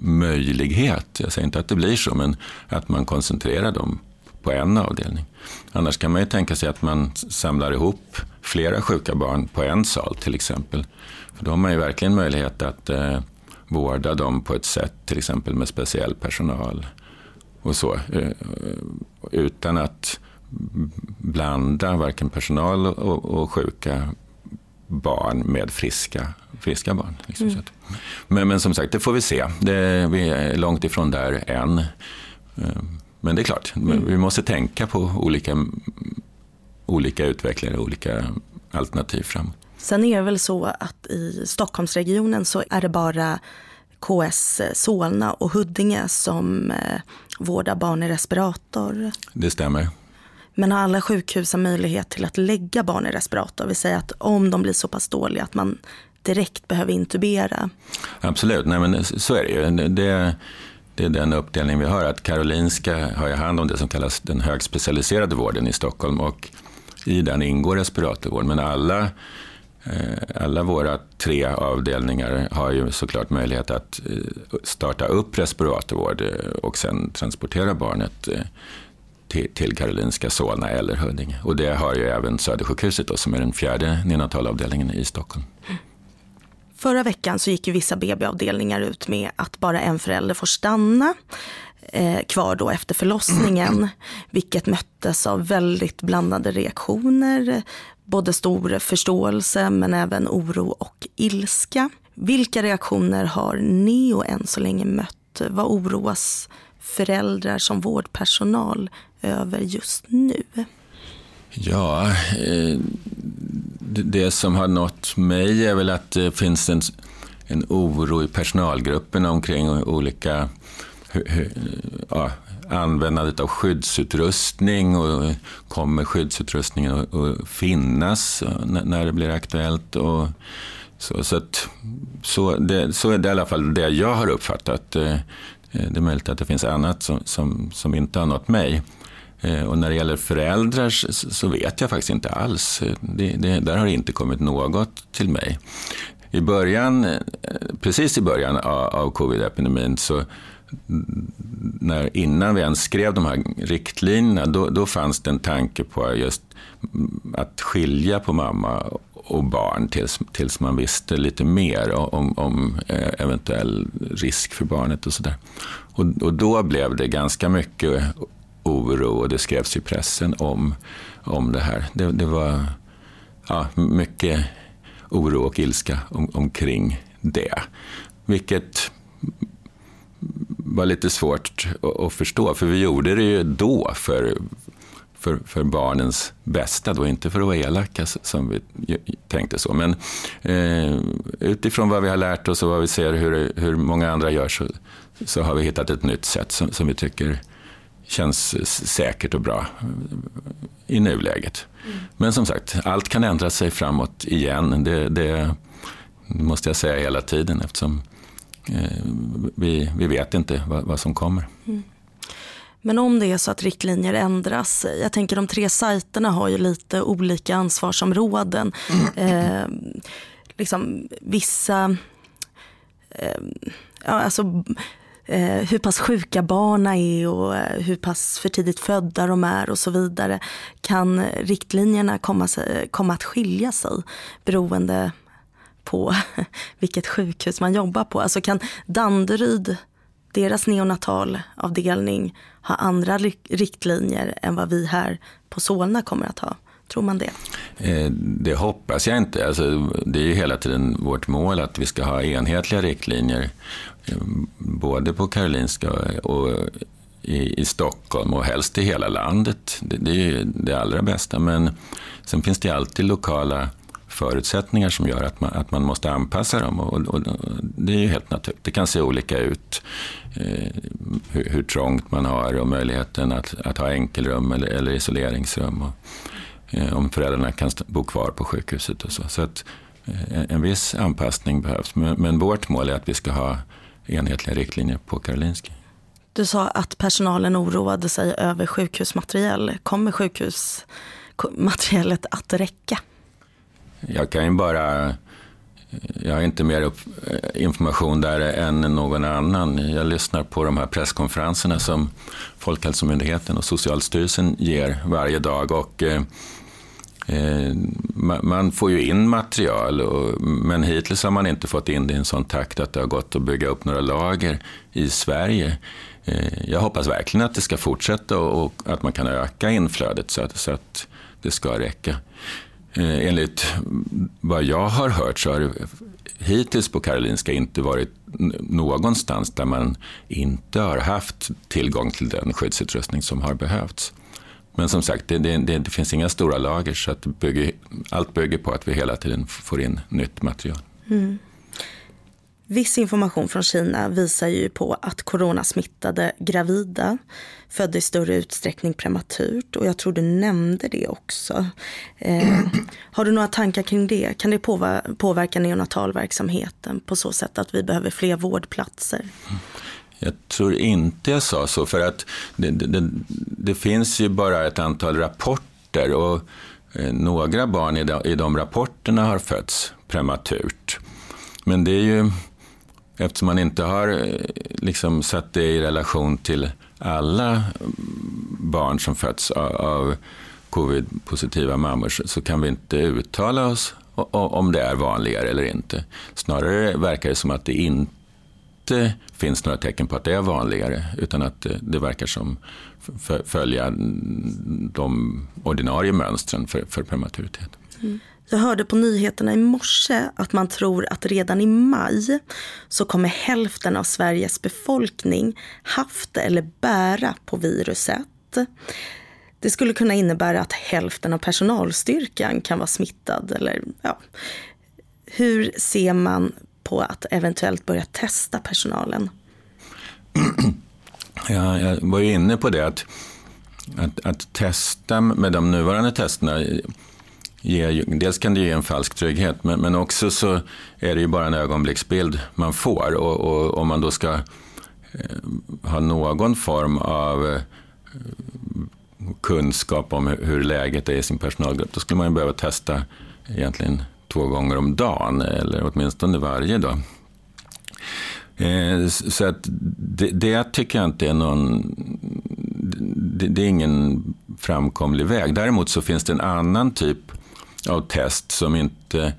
Speaker 2: möjlighet, jag säger inte att det blir så, men att man koncentrerar dem på en avdelning. Annars kan man ju tänka sig att man samlar ihop flera sjuka barn på en sal till exempel. För då har man ju verkligen möjlighet att eh, vårda dem på ett sätt, till exempel med speciell personal och så. Eh, utan att blanda varken personal och, och sjuka barn med friska, friska barn. Liksom. Mm. Men, men som sagt, det får vi se. Det, vi är långt ifrån där än. Eh, men det är klart, mm. vi måste tänka på olika, olika utvecklingar och olika alternativ framåt.
Speaker 1: Sen är det väl så att i Stockholmsregionen så är det bara KS Solna och Huddinge som eh, vårdar barn i respirator.
Speaker 2: Det stämmer.
Speaker 1: Men har alla sjukhus möjlighet till att lägga barn i respirator? Vi säger att om de blir så pass dåliga att man direkt behöver intubera.
Speaker 2: Absolut, Nej, men så är det ju. Det, det är den uppdelning vi har. Att Karolinska har hand om det som kallas den högspecialiserade vården i Stockholm och i den ingår respiratorvård. Men alla, eh, Eh, alla våra tre avdelningar har ju såklart möjlighet att eh, starta upp respiratorvård eh, och sen transportera barnet till Karolinska, Solna eller Huddinge. Och det har ju även Södersjukhuset då, som är den fjärde neonatalavdelningen i Stockholm.
Speaker 1: Förra veckan så gick ju vissa BB-avdelningar ut med att bara en förälder får stanna eh, kvar då efter förlossningen. Vilket möttes av väldigt blandade reaktioner. Både stor förståelse men även oro och ilska. Vilka reaktioner har Neo än så länge mött? Vad oroas föräldrar som vårdpersonal över just nu?
Speaker 2: Ja, eh, det som har nått mig är väl att det finns en, en oro i personalgruppen omkring olika ja, användandet av skyddsutrustning och kommer skyddsutrustningen att finnas när det blir aktuellt. Och så, så, att, så, det, så är det i alla fall det jag har uppfattat. Eh, eh, det är möjligt att det finns annat som, som, som inte har nått mig. Eh, och när det gäller föräldrar så vet jag faktiskt inte alls. Det, det, där har det inte kommit något till mig. I början, precis i början av, av covid-epidemin så när, innan vi ens skrev de här riktlinjerna, då, då fanns det en tanke på just att skilja på mamma och barn tills, tills man visste lite mer om, om eh, eventuell risk för barnet och sådär. Och, och då blev det ganska mycket oro och det skrevs i pressen om, om det här. Det, det var ja, mycket oro och ilska om, omkring det. Vilket var lite svårt att förstå, för vi gjorde det ju då för, för, för barnens bästa, då inte för att vara elaka som vi tänkte så. Men eh, utifrån vad vi har lärt oss och vad vi ser hur, hur många andra gör så, så har vi hittat ett nytt sätt som, som vi tycker känns säkert och bra i nuläget. Mm. Men som sagt, allt kan ändra sig framåt igen. Det, det måste jag säga hela tiden eftersom vi, vi vet inte vad, vad som kommer. Mm.
Speaker 1: Men om det är så att riktlinjer ändras, jag tänker de tre sajterna har ju lite olika ansvarsområden. Mm. Eh, liksom vissa, eh, ja, alltså eh, hur pass sjuka barnen är och eh, hur pass för tidigt födda de är och så vidare kan riktlinjerna komma, komma att skilja sig beroende på vilket sjukhus man jobbar på. Alltså kan Danderyd, deras neonatalavdelning, ha andra riktlinjer än vad vi här på Solna kommer att ha? Tror man det?
Speaker 2: Eh, det hoppas jag inte. Alltså, det är ju hela tiden vårt mål att vi ska ha enhetliga riktlinjer eh, både på Karolinska och i, i Stockholm och helst i hela landet. Det, det är ju det allra bästa. Men sen finns det alltid lokala förutsättningar som gör att man, att man måste anpassa dem. Och, och, och det är ju helt naturligt. Det kan se olika ut. Eh, hur, hur, trångt man har och möjligheten att, att ha enkelrum eller, eller isoleringsrum. Och, eh, om föräldrarna kan bo kvar på sjukhuset och så. Så att eh, en viss anpassning behövs. Men, men vårt mål är att vi ska ha enhetliga riktlinjer på Karolinska.
Speaker 1: Du sa att personalen oroade sig över sjukhusmaterial. Kommer sjukhusmaterialet att räcka?
Speaker 2: Jag kan ju bara... Jag har inte mer upp, eh, information där än någon annan. Jag lyssnar på de här presskonferenserna som Folkhälsomyndigheten och Socialstyrelsen ger varje dag. Och eh, eh man får ju in material, men hittills har man inte fått in det i en sån takt att det har gått att bygga upp några lager i Sverige. Eh, jag hoppas verkligen att det ska fortsätta och att man kan öka inflödet så att, så att det ska räcka. Eh, enligt vad jag har hört så har det hittills på Karolinska inte varit någonstans där man inte har haft tillgång till den skyddsutrustning som har behövts. Men som sagt, det, det, det, finns inga stora lager så att bygger, allt bygger på att vi hela tiden får in nytt material. Mm.
Speaker 1: Viss information från Kina visar ju på att coronasmittade gravida födde i större utsträckning prematurt och jag tror du nämnde det också. Eh, har du några tankar kring det? Kan det påverka neonatalverksamheten på så sätt att vi behöver fler vårdplatser?
Speaker 2: Jag tror inte jag sa så, för att det, det, det finns ju bara ett antal rapporter och eh, några barn i de, i de rapporterna har fötts prematurt. Men det är ju, eftersom man inte har eh, liksom satt det i relation till alla mm, barn som fötts av, av covid-positiva mammor så kan vi inte uttala oss om det är vanligare eller inte. Snarare verkar det som att det inte finns några tecken på att det är vanligare utan att det verkar som följa de ordinarie mönstren för, för prematuritet.
Speaker 1: Mm. Jag hörde på nyheterna i morse att man tror att redan i maj så kommer hälften av Sveriges befolkning haft eller bära på viruset. Det skulle kunna innebära att hälften av personalstyrkan kan vara smittad. Eller, ja. Hur ser man på att eventuellt börja testa personalen?
Speaker 2: Ja, jag var ju inne på det att, att, att testa med de nuvarande testerna ger dels kan det ge en falsk trygghet men, men också så är det ju bara en ögonblicksbild man får och, och om man då ska eh, ha någon form av eh, kunskap om hur läget är i sin personalgrupp, då skulle man ju behöva testa egentligen två gånger om dagen eller åtminstone varje dag. Eh, så att det, det, tycker jag inte är någon... Det, det, är ingen framkomlig väg. Däremot så finns det en annan typ av test som inte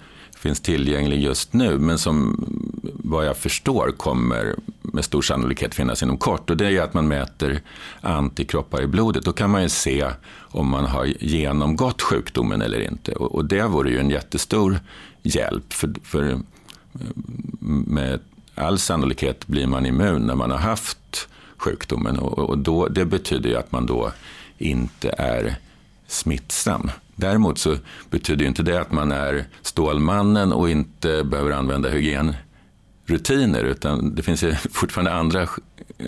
Speaker 2: finns tillgänglig just nu, men som vad jag förstår kommer med stor sannolikhet finnas inom kort. Och det är att man mäter antikroppar i blodet. Då kan man ju se om man har genomgått sjukdomen eller inte. Och, och det vore ju en jättestor hjälp. För, för med all sannolikhet blir man immun när man har haft sjukdomen. Och, och då, det betyder ju att man då inte är smittsam. Däremot så betyder inte det att man är Stålmannen och inte behöver använda hygienrutiner utan det finns ju fortfarande andra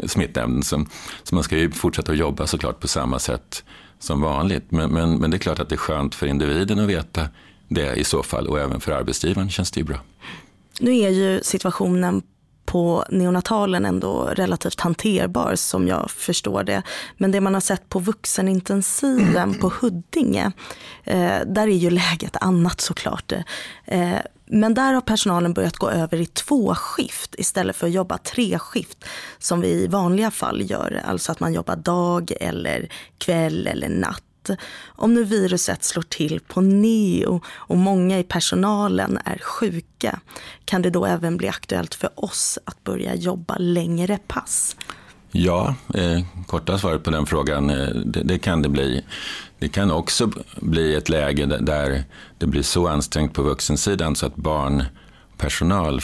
Speaker 2: smittämnen som, så man ska ju fortsätta att jobba såklart på samma sätt som vanligt. Men, men, men det är klart att det är skönt för individen att veta det i så fall och även för arbetsgivaren känns det ju bra.
Speaker 1: Nu är ju situationen på neonatalen ändå relativt hanterbar som jag förstår det. Men det man har sett på vuxenintensiven på Huddinge, eh, där är ju läget annat såklart. Eh, men där har personalen börjat gå över i två skift istället för att jobba tre skift som vi i vanliga fall gör. Alltså att man jobbar dag eller kväll eller natt. Om nu viruset slår till på neo och många i personalen är sjuka, kan det då även bli aktuellt för oss att börja jobba längre pass?
Speaker 2: Ja, eh, korta svaret på den frågan, eh, det, det, kan det bli. Det kan också bli ett läge där det blir så ansträngt på vuxensidan så att barnpersonal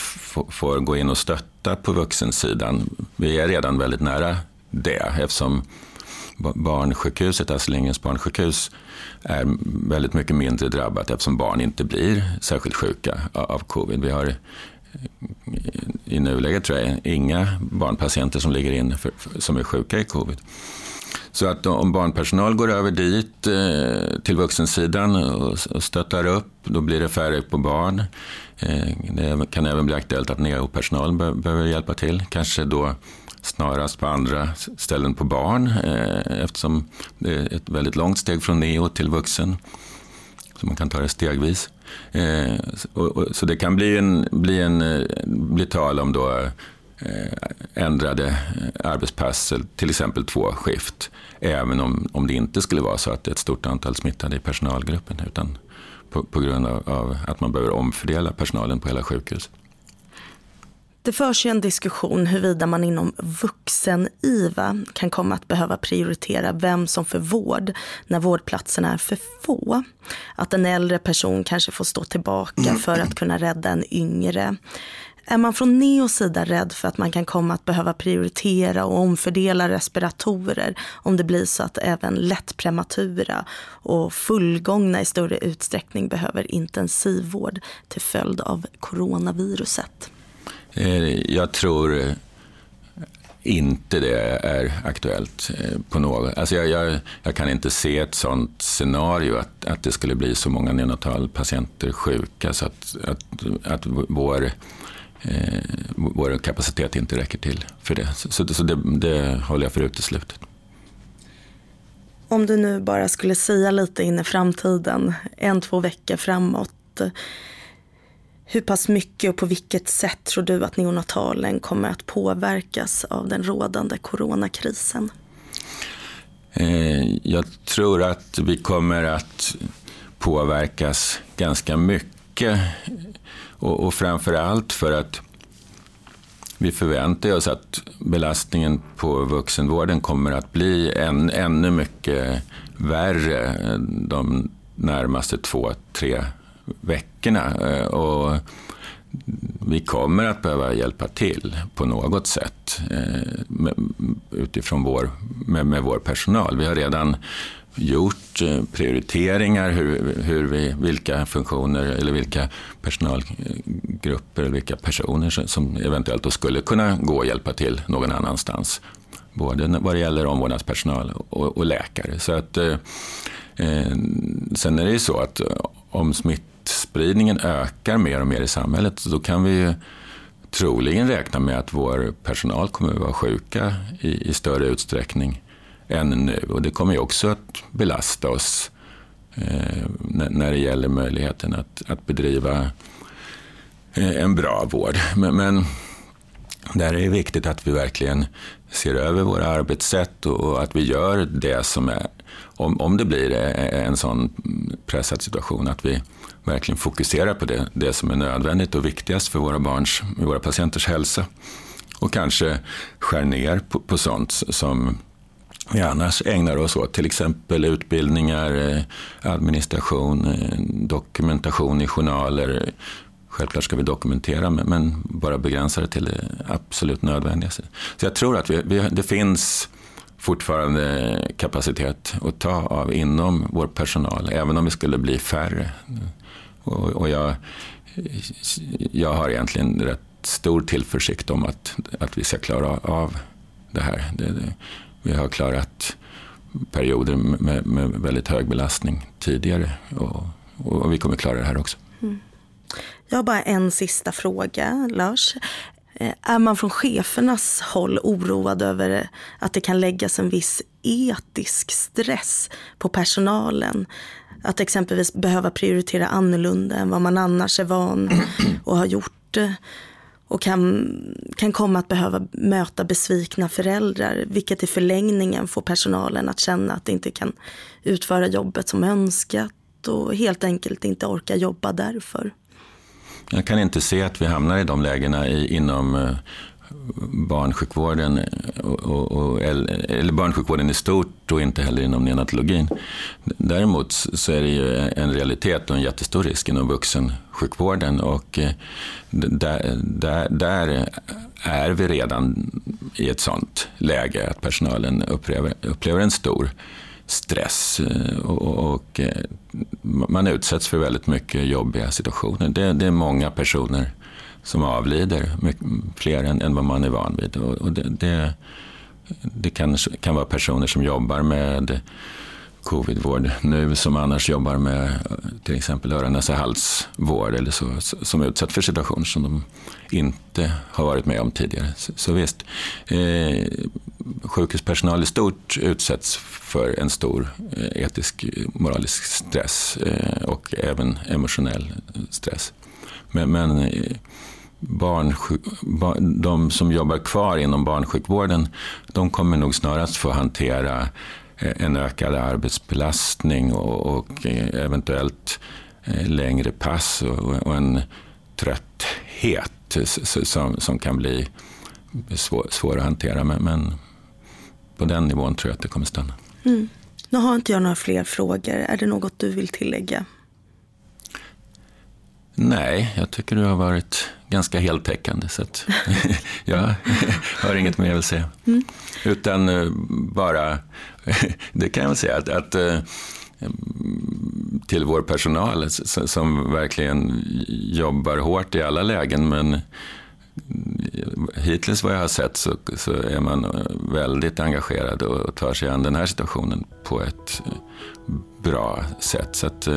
Speaker 2: får gå in och stötta på vuxensidan. Vi är redan väldigt nära det eftersom barnsjukhuset, Astrid Lindgrens barnsjukhus, är väldigt mycket mindre drabbat eftersom barn inte blir särskilt sjuka av covid. Vi har i nuläget tror jag inga barnpatienter som ligger inne som är sjuka i covid. Så att om barnpersonal går över dit eh, till vuxensidan och stöttar upp, då blir det färre på barn. Eh, det kan även bli aktuellt att neopersonal behöver hjälpa till. Kanske då snarast på andra ställen på barn eh, eftersom det är ett väldigt långt steg från neo till vuxen. Så man kan ta det stegvis. Eh, så det kan bli, en, bli, en, eh, bli tal om då eh, ändrade eh, arbetspass, till exempel två skift. Även om, om det inte skulle vara så att det är ett stort antal smittade i personalgruppen utan på, på grund av, av, att man behöver omfördela personalen på hela sjukhuset.
Speaker 1: Det förs ju en diskussion huruvida man inom vuxen-IVA kan komma att behöva prioritera vem som får vård när vårdplatserna är för få. Att en äldre person kanske får stå tillbaka för att kunna rädda en yngre. Är man från Neos sida rädd för att man kan komma att behöva prioritera och omfördela respiratorer om det blir så att även lätt prematura och fullgångna i större utsträckning behöver intensivvård till följd av coronaviruset?
Speaker 2: Eh, jag tror eh, inte det är aktuellt eh, på något. Alltså jag, jag, jag, kan inte se ett sånt scenario att, att det skulle bli så många neonatalpatienter sjuka så att, att, att vår eh, vår kapacitet inte räcker till för det. Så, så det, det håller jag för uteslutet.
Speaker 1: Om du nu bara skulle säga lite in i framtiden, en, två veckor framåt. Hur pass mycket och på vilket sätt tror du att neonatalen kommer att påverkas av den rådande coronakrisen?
Speaker 2: Eh, jag tror att vi kommer att påverkas ganska mycket. Och, och framför allt för att vi förväntar oss att belastningen på vuxenvården kommer att bli än, ännu mycket värre de närmaste två, tre veckorna. Eh, och vi kommer att behöva hjälpa till på något sätt eh, utifrån vår, med, med vår personal. Vi har redan gjort eh, prioriteringar hur, hur vi, vilka funktioner eller vilka personalgrupper eller vilka personer som eventuellt då skulle kunna gå och hjälpa till någon annanstans. Både vad det gäller omvårdnadspersonal och, och läkare. Så att, eh, sen är det ju så att om smittspridningen ökar mer och mer i samhället då kan vi ju troligen räkna med att vår personal kommer att vara sjuka i, i större utsträckning än nu. Och det kommer ju också att belasta oss eh, när det gäller möjligheten att, att bedriva eh, en bra vård. Men, men där är det viktigt att vi verkligen ser över våra arbetssätt och, och att vi gör det som är, om, om det blir eh, en sån pressad situation, att vi verkligen fokuserar på det, det som är nödvändigt och viktigast för våra barns, våra patienters hälsa. Och kanske skär ner på, på sånt som vi annars ägnar oss åt. Till exempel utbildningar, eh, administration, eh, dokumentation i journaler. Självklart ska vi dokumentera men bara begränsa det till det absolut nödvändigaste. Så jag tror att vi, vi, det finns fortfarande kapacitet att ta av inom vår personal, även om vi skulle bli färre. Och, och jag, jag har egentligen rätt stor tillförsikt om att, att vi ska klara av det här. Det, det, vi har klarat perioder med, med väldigt hög belastning tidigare och, och, vi kommer klara det här också. Mm.
Speaker 1: Jag har bara en sista fråga, Lars. Eh, är man från chefernas håll oroad över att det kan läggas en viss etisk stress på personalen? Att exempelvis behöva prioritera annorlunda än vad man annars är van och har gjort och kan, kan komma att behöva möta besvikna föräldrar, vilket i förlängningen får personalen att känna att de inte kan utföra jobbet som önskat och helt enkelt inte orkar jobba därför.
Speaker 2: Jag kan inte se att vi hamnar i de lägena i, inom eh, barnsjukvården, eh, och, och, och, eller barnsjukvården i stort och inte heller inom neonatologin. Däremot så är det ju en realitet och en jättestor risk inom vuxensjukvården och eh, där, där, där är vi redan i ett sånt läge att personalen upplever, upplever en stor stress eh, och, och, eh, man utsätts för väldigt mycket jobbiga situationer. Det, det är många personer som avlider, fler än, än vad man är van vid. Och, och det, det, det kan, kan vara personer som jobbar med covidvård nu som annars jobbar med eh, till exempel öron, näsa, halsvård eller så, som är utsatt för situationer som de inte har varit med om tidigare. Så, så visst, eh, sjukhuspersonal i stort utsätts för en stor eh, etisk moralisk stress eh, och även emotionell eh, stress. Men, men eh, barn, de som jobbar kvar inom barnsjukvården, de kommer nog snarast få hantera Eh, en ökad arbetsbelastning och, och eh, eventuellt eh, längre pass och, en trötthet som, som kan bli svår, svår att hantera. Men, men, på den nivån tror jag att det kommer stanna.
Speaker 1: Mm. Nu har inte jag några fler frågor. Är det något du vill tillägga?
Speaker 2: Nej, jag tycker du har varit ganska heltäckande. Så att jag har inget mer att säga. Mm. Utan eh, bara, det kan jag väl säga, att, att eh, till vår personal som verkligen jobbar hårt i alla lägen. Men hittills vad jag har sett så, så är man väldigt engagerad och tar sig an den här situationen på ett bra sätt. Så att,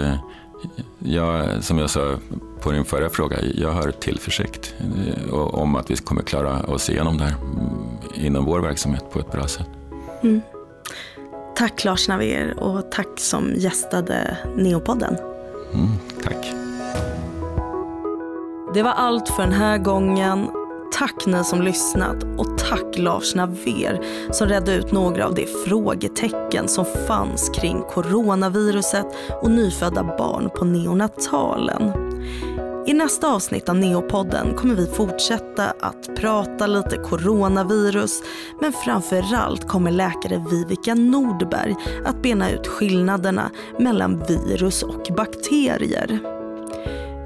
Speaker 2: jag, som jag sa på din förra fråga, jag har tillförsikt eh, om att vi kommer klara oss igenom det här mm, inom vår verksamhet på ett bra sätt. Mm.
Speaker 1: Tack Lars Naver och tack som gästade Neopodden.
Speaker 2: Mm, tack.
Speaker 1: Det var allt för den här gången. Tack ni som lyssnat och tack Lars Naver som redde ut några av de frågetecken som fanns kring coronaviruset och nyfödda barn på neonatalen. I nästa avsnitt av Neopodden kommer vi fortsätta att prata lite coronavirus men framförallt kommer läkare Vivica Nordberg att bena ut skillnaderna mellan virus och bakterier.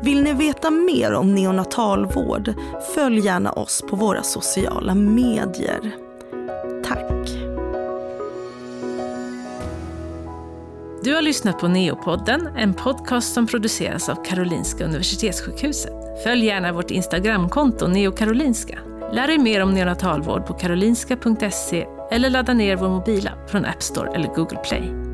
Speaker 1: Vill ni veta mer om neonatalvård? Följ gärna oss på våra sociala medier. Tack.
Speaker 3: Du har lyssnat på Neopodden, en podcast som produceras av Karolinska Universitetssjukhuset. Följ gärna vårt Instagramkonto neokarolinska. Lär dig mer om neonatalvård på karolinska.se eller ladda ner vår mobilapp från App Store eller Google Play.